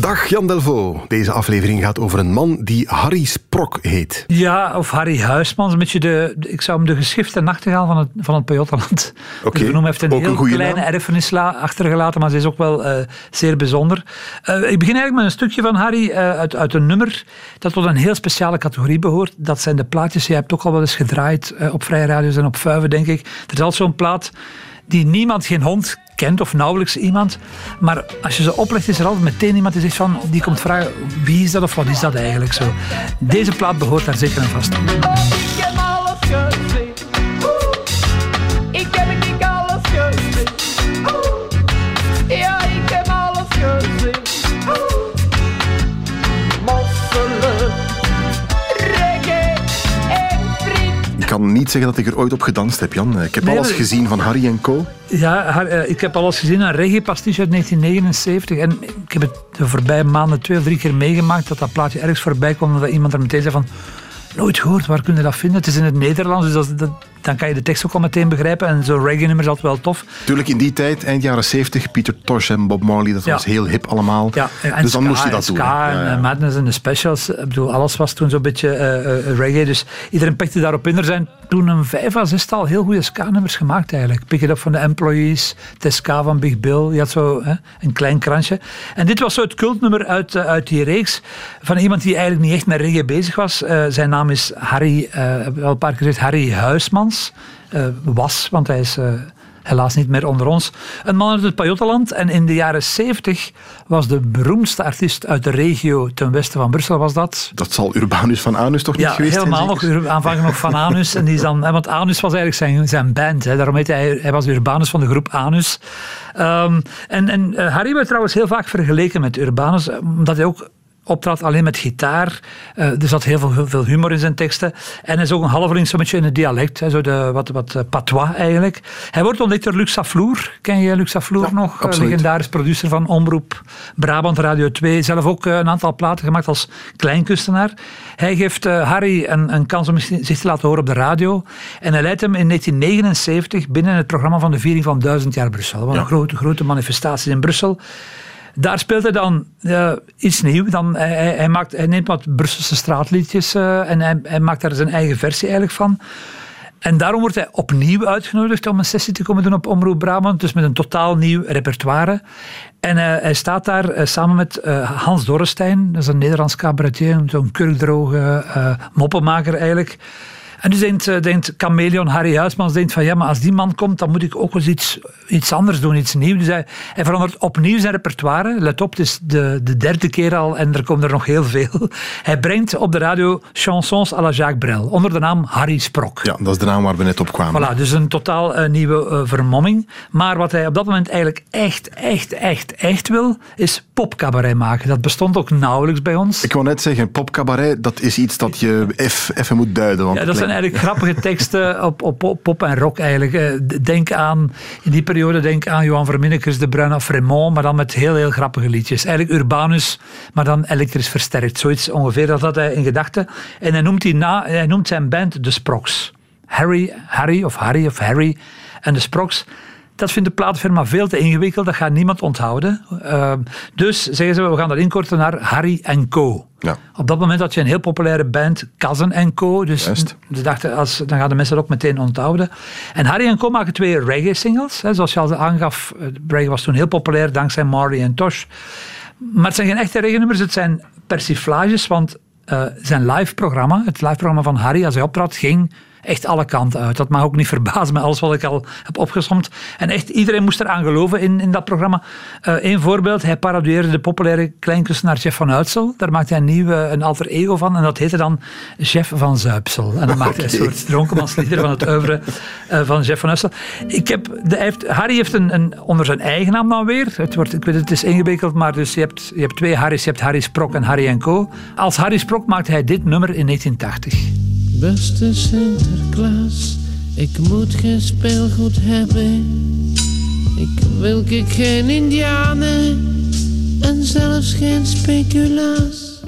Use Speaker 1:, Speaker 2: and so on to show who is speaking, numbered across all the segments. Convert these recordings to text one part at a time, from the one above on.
Speaker 1: Dag Jan Delvaux. Deze aflevering gaat over een man die Harry Sprok heet.
Speaker 2: Ja, of Harry Huismans. Een beetje de, ik zou hem de geschifte nachtegaal van het, van het Pajottenland
Speaker 1: Oké,
Speaker 2: noemen. Hij heeft een
Speaker 1: ook een
Speaker 2: heel
Speaker 1: goede
Speaker 2: kleine
Speaker 1: naam.
Speaker 2: erfenis la- achtergelaten, maar ze is ook wel eh, zeer bijzonder. Eh, ik begin eigenlijk met een stukje van Harry eh, uit, uit een nummer dat tot een heel speciale categorie behoort. Dat zijn de plaatjes, je hebt ook al wel eens gedraaid op vrije radio's en op vuiven, denk ik. Er is al zo'n plaat die niemand, geen hond kent of nauwelijks iemand. Maar als je ze oplegt, is er altijd meteen iemand die zegt van, die komt vragen, wie is dat of wat is dat eigenlijk zo. Deze plaat behoort daar zeker en vast.
Speaker 1: Niet zeggen dat ik er ooit op gedanst heb, Jan. Ik heb
Speaker 2: Nee,
Speaker 1: alles gezien van Harry en Co.
Speaker 2: Ja, eh, ik heb al eens gezien een reggae pastiche uit 1979. En ik heb het de voorbije maanden twee of drie keer meegemaakt dat dat plaatje ergens voorbij kwam. en Dat iemand er meteen zei van, nooit gehoord, waar kun je dat vinden? Het is in het Nederlands, dus dat, dat- dan kan je de tekst ook al meteen begrijpen. En zo'n reggae-nummer is altijd wel tof.
Speaker 1: Tuurlijk in die tijd, eind jaren 70, Peter Tosh en Bob Marley, dat
Speaker 2: Ja.
Speaker 1: was heel hip allemaal.
Speaker 2: Ja, en
Speaker 1: dus dan
Speaker 2: ska,
Speaker 1: moest je dat doen.
Speaker 2: ska
Speaker 1: Ja,
Speaker 2: en
Speaker 1: ja.
Speaker 2: eh, Madness en de specials. Ik bedoel, alles was toen zo'n beetje eh, eh, reggae. Dus iedereen pikte daarop in. Er zijn toen een vijf à zestal heel goede ska-nummers gemaakt eigenlijk. Pick It Up van de Employees, Tesca van Big Bill. Je had zo hè, een klein kransje. En dit was zo het cultnummer uit, uit die reeks van iemand die eigenlijk niet echt met reggae bezig was. Zijn naam is Harry, al een paar keer gezegd, Harry Huismans. Eh, was, want hij is... eh, helaas niet meer onder ons. Een man uit het Pajottenland. En in de jaren 70 was de beroemdste artiest uit de regio ten westen van Brussel, was dat.
Speaker 1: Dat zal Urbanus van Anus toch niet
Speaker 2: Ja,
Speaker 1: geweest
Speaker 2: helemaal nog.
Speaker 1: zijn? zeker?
Speaker 2: Aanvankelijk nog van Anus. En die is dan, want Anus was eigenlijk zijn, zijn band. Hè. Daarom heet hij, hij was Urbanus van de groep Anus. Ehm, en en eh, Harry werd trouwens heel vaak vergeleken met Urbanus, omdat hij ook optrad alleen met gitaar. Eh, er zat heel veel, veel humor in zijn teksten. En hij is ook een beetje in het dialect. Hè, zo de, wat, wat eh, patois eigenlijk. Hij wordt ontdekt door Luc Safloer. Ken je Luc Safloer nog? Eh,
Speaker 1: absoluut.
Speaker 2: legendarisch producer van Omroep Brabant Radio 2. Zelf ook een aantal platen gemaakt als kleinkunstenaar. Hij geeft Harry een, een kans om zich te laten horen op de radio. En hij leidt hem in 1979 binnen het programma van de viering van 1000 jaar Brussel. Wat
Speaker 1: Ja.
Speaker 2: een grote, grote manifestatie in Brussel. Daar speelt hij dan eh, iets nieuws. Dan, hij, hij- maakt, hij neemt wat Brusselse straatliedjes eh, en hij, hij maakt daar zijn eigen versie eigenlijk van. En daarom wordt hij opnieuw uitgenodigd om een sessie te komen doen op Omroep Brabant. Dus met een totaal nieuw repertoire. En eh, hij staat daar eh, samen met eh, Hans Dorrestein. Dat is een Nederlands cabaretier. Zo'n kurkdroge eh, moppenmaker eigenlijk. En dus denkt, eh, denkt chameleon Harry Huismans denkt van ja, maar als die man komt, dan moet ik ook eens iets, iets anders doen, iets nieuws. Dus hij, hij verandert opnieuw zijn repertoire. Let op, het is de, de derde keer al en er komen er nog heel veel. Hij brengt op de radio chansons à la Jacques Brel, onder de naam Harry Sprok.
Speaker 1: Ja, dat is de naam waar we net op kwamen.
Speaker 2: Voilà, dus een totaal eh, nieuwe eh, vermomming. Maar wat hij op dat moment eigenlijk echt, echt, echt, echt wil, is popcabaret maken. Dat bestond ook nauwelijks bij ons.
Speaker 1: Ik wou net zeggen, popcabaret, dat is iets dat je even moet duiden. Want
Speaker 2: Ja, dat zijn eigenlijk grappige teksten op, op pop- en rock eigenlijk. Eh, Denk aan, in die periode denk aan Johan Verminnekes, De Bruin of Fremont, maar dan met heel, heel grappige liedjes. Eigenlijk Urbanus, maar dan elektrisch versterkt. Zoiets ongeveer, dat had hij in gedachten. En hij noemt, na, hij noemt zijn band de Sproks. Harry, Harry of Harry of Harry en de Sproks. Dat vindt de platenfirma veel te ingewikkeld, dat gaat niemand onthouden. Uh, dus zeggen ze, we gaan dat inkorten naar Harry Co.
Speaker 1: Ja.
Speaker 2: Op dat moment had je een heel populaire band, Kazen Co. Dus
Speaker 1: Juist.
Speaker 2: ze dachten, als, dan gaan de mensen dat ook meteen onthouden. En Harry en Co maken twee reggae-singles. Zoals je al aangaf, eh, reggae was toen heel populair dankzij Marley en Tosh. Maar het zijn geen echte reggae-nummers, het zijn persiflages. Want eh, zijn live-programma, het live-programma van Harry, als hij optrad, ging echt alle kanten uit. Dat mag ook niet verbazen met alles wat ik al heb opgesomd. En echt iedereen moest eraan geloven in, in dat programma. Eén voorbeeld, hij parodieerde de populaire kleinkunstenaar Jeff van Uitsel. Daar maakte hij een nieuw eh, een alter ego van en dat heette dan Jeff van Zuipsel. En dan maakte hij een soort dronkenmanslieder van het oeuvre eh, van Jeff van Uitsel. Ik heb, de, heeft, Harry heeft een, een, onder zijn eigen naam dan weer. Het, wordt, ik weet, het is ingewikkeld, maar dus je, hebt, je hebt twee Harry's. Je hebt Harry Sprok en Harry Co. Als Harry Sprok maakte hij dit nummer in 1980.
Speaker 3: Beste Sinterklaas, ik moet geen speelgoed hebben. Ik wil geen indianen en zelfs geen speculaas.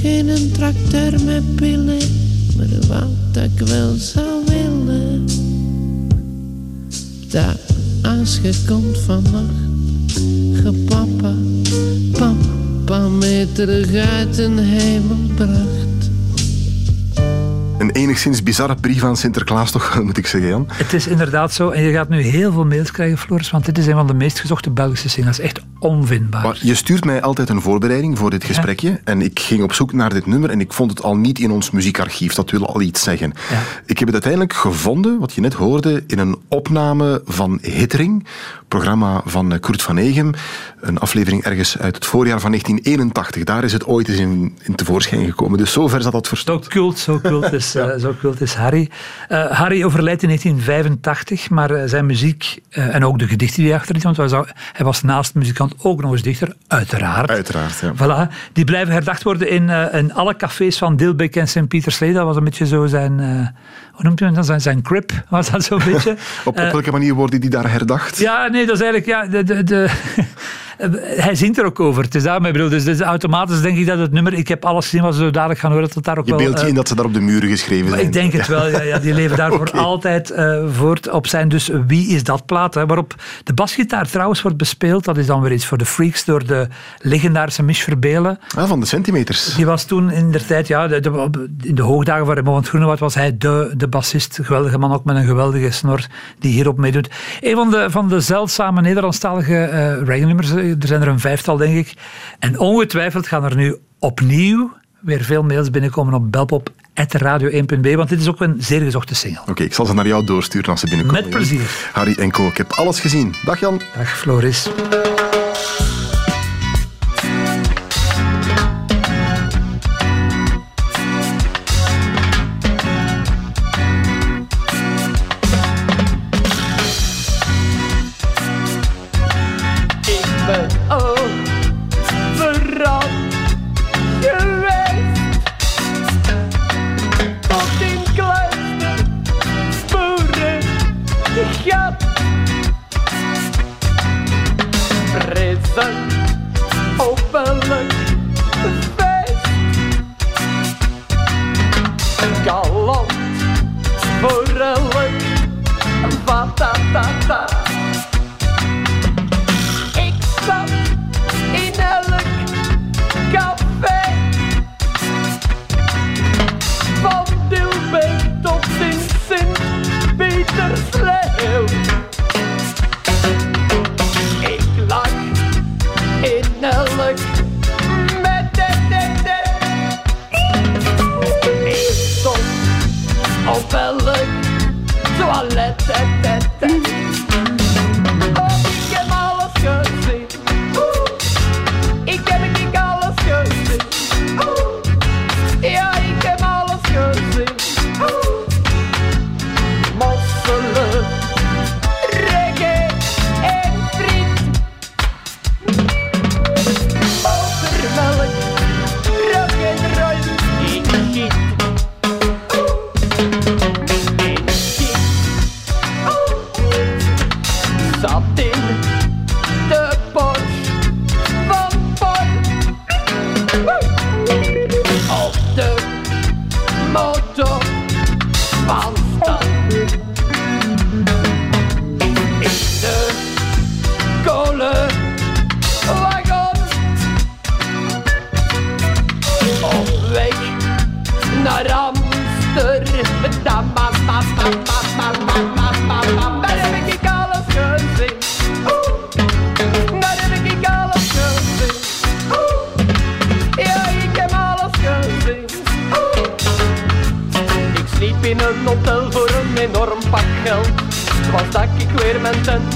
Speaker 3: Geen een tracteur met pillen, maar wat ik wel zou willen. Dat als je komt vannacht, ge papa, papa met terug uit een hemelpracht.
Speaker 1: Een enigszins bizarre brief aan Sinterklaas toch, moet ik zeggen, Jan.
Speaker 2: Het is inderdaad zo. En je gaat nu heel veel mails krijgen, Floris, want dit is een van de meest gezochte Belgische singles. Echt onvindbaar.
Speaker 1: Maar je stuurt mij altijd een voorbereiding voor dit gesprekje. En ik ging op zoek naar dit nummer en ik vond het al niet in ons muziekarchief. Dat wil al iets zeggen.
Speaker 2: Ja.
Speaker 1: Ik heb het uiteindelijk gevonden, wat je net hoorde, in een opname van Hittering. Programma van eh, Kurt van Egem. Een aflevering ergens uit het voorjaar van 1981. Daar is het ooit eens in, in tevoorschijn gekomen. Dus zover zat dat
Speaker 2: Zo
Speaker 1: verstopt.
Speaker 2: cult, zo cult is, eh, zo cult is Harry. Eh, Harry overlijdt in 1985, maar zijn muziek en ook de gedichten die hij achterliet, want hij was, hij was naast muzikant ook nog eens dichter, uiteraard.
Speaker 1: Uiteraard, ja.
Speaker 2: Voilà, die blijven herdacht worden in, eh, in alle cafés van Dilbeek en Sint-Pieterslee. Dat was een beetje zo zijn, eh, hoe noemt je dat, zijn, zijn crib, was dat zo'n beetje.
Speaker 1: Op, op
Speaker 2: Eh,
Speaker 1: welke manier worden die daar herdacht?
Speaker 2: ja, nee, dat is eigenlijk... Ja, de, de, de, hij zingt er ook over. Het is daarmee bedoeld. Dus, dus automatisch denk ik dat het nummer... Ik heb alles gezien wat ze zo dadelijk gaan horen. Dat het daar ook
Speaker 1: Je
Speaker 2: wel...
Speaker 1: beeldt je
Speaker 2: eh,
Speaker 1: in dat ze daar op de muren geschreven zijn.
Speaker 2: ik denk het wel, ja, ja, die leven daarvoor
Speaker 1: Oké.
Speaker 2: altijd eh, voort op zijn. Dus wie is dat plaat? Hè? Waarop de basgitaar trouwens wordt bespeeld, dat is dan weer iets voor de freaks, door de legendarische Mich Verbelen.
Speaker 1: Ah, van de centimeters.
Speaker 2: Die was toen in de tijd, ja, de, de- in de hoogdagen van Raymond Groenewoud was hij de, de bassist. Geweldige man, ook met een geweldige snor, die hierop meedoet. Een van de, van de zeldzame Nederlandstalige eh reggae-nummers, eh, er zijn er een vijftal, denk ik. En ongetwijfeld gaan er nu opnieuw weer veel mails binnenkomen op belpop.radio1.b, want dit is ook een zeer gezochte single.
Speaker 1: Oké, ik zal ze naar jou doorsturen als ze binnenkomen.
Speaker 2: Met plezier.
Speaker 1: Harry en Co, ik heb alles gezien. Dag Jan.
Speaker 2: Dag Floris.
Speaker 4: Toilet. de, de, de. Oh,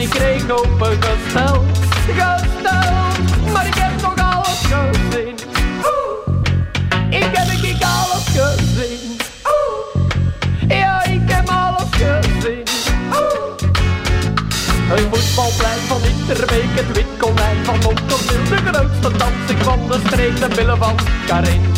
Speaker 4: niet kreeg opengesteld. Gesteld, maar ik heb toch alles gezien. Oeh. Ik heb ik alles gezien. Oeh. Ja, ik heb alles gezien. Oeh. Een voetbalplein van Interbeek, het wit van Montcorneel. De grootste dansing van de streek, de billen van Karin.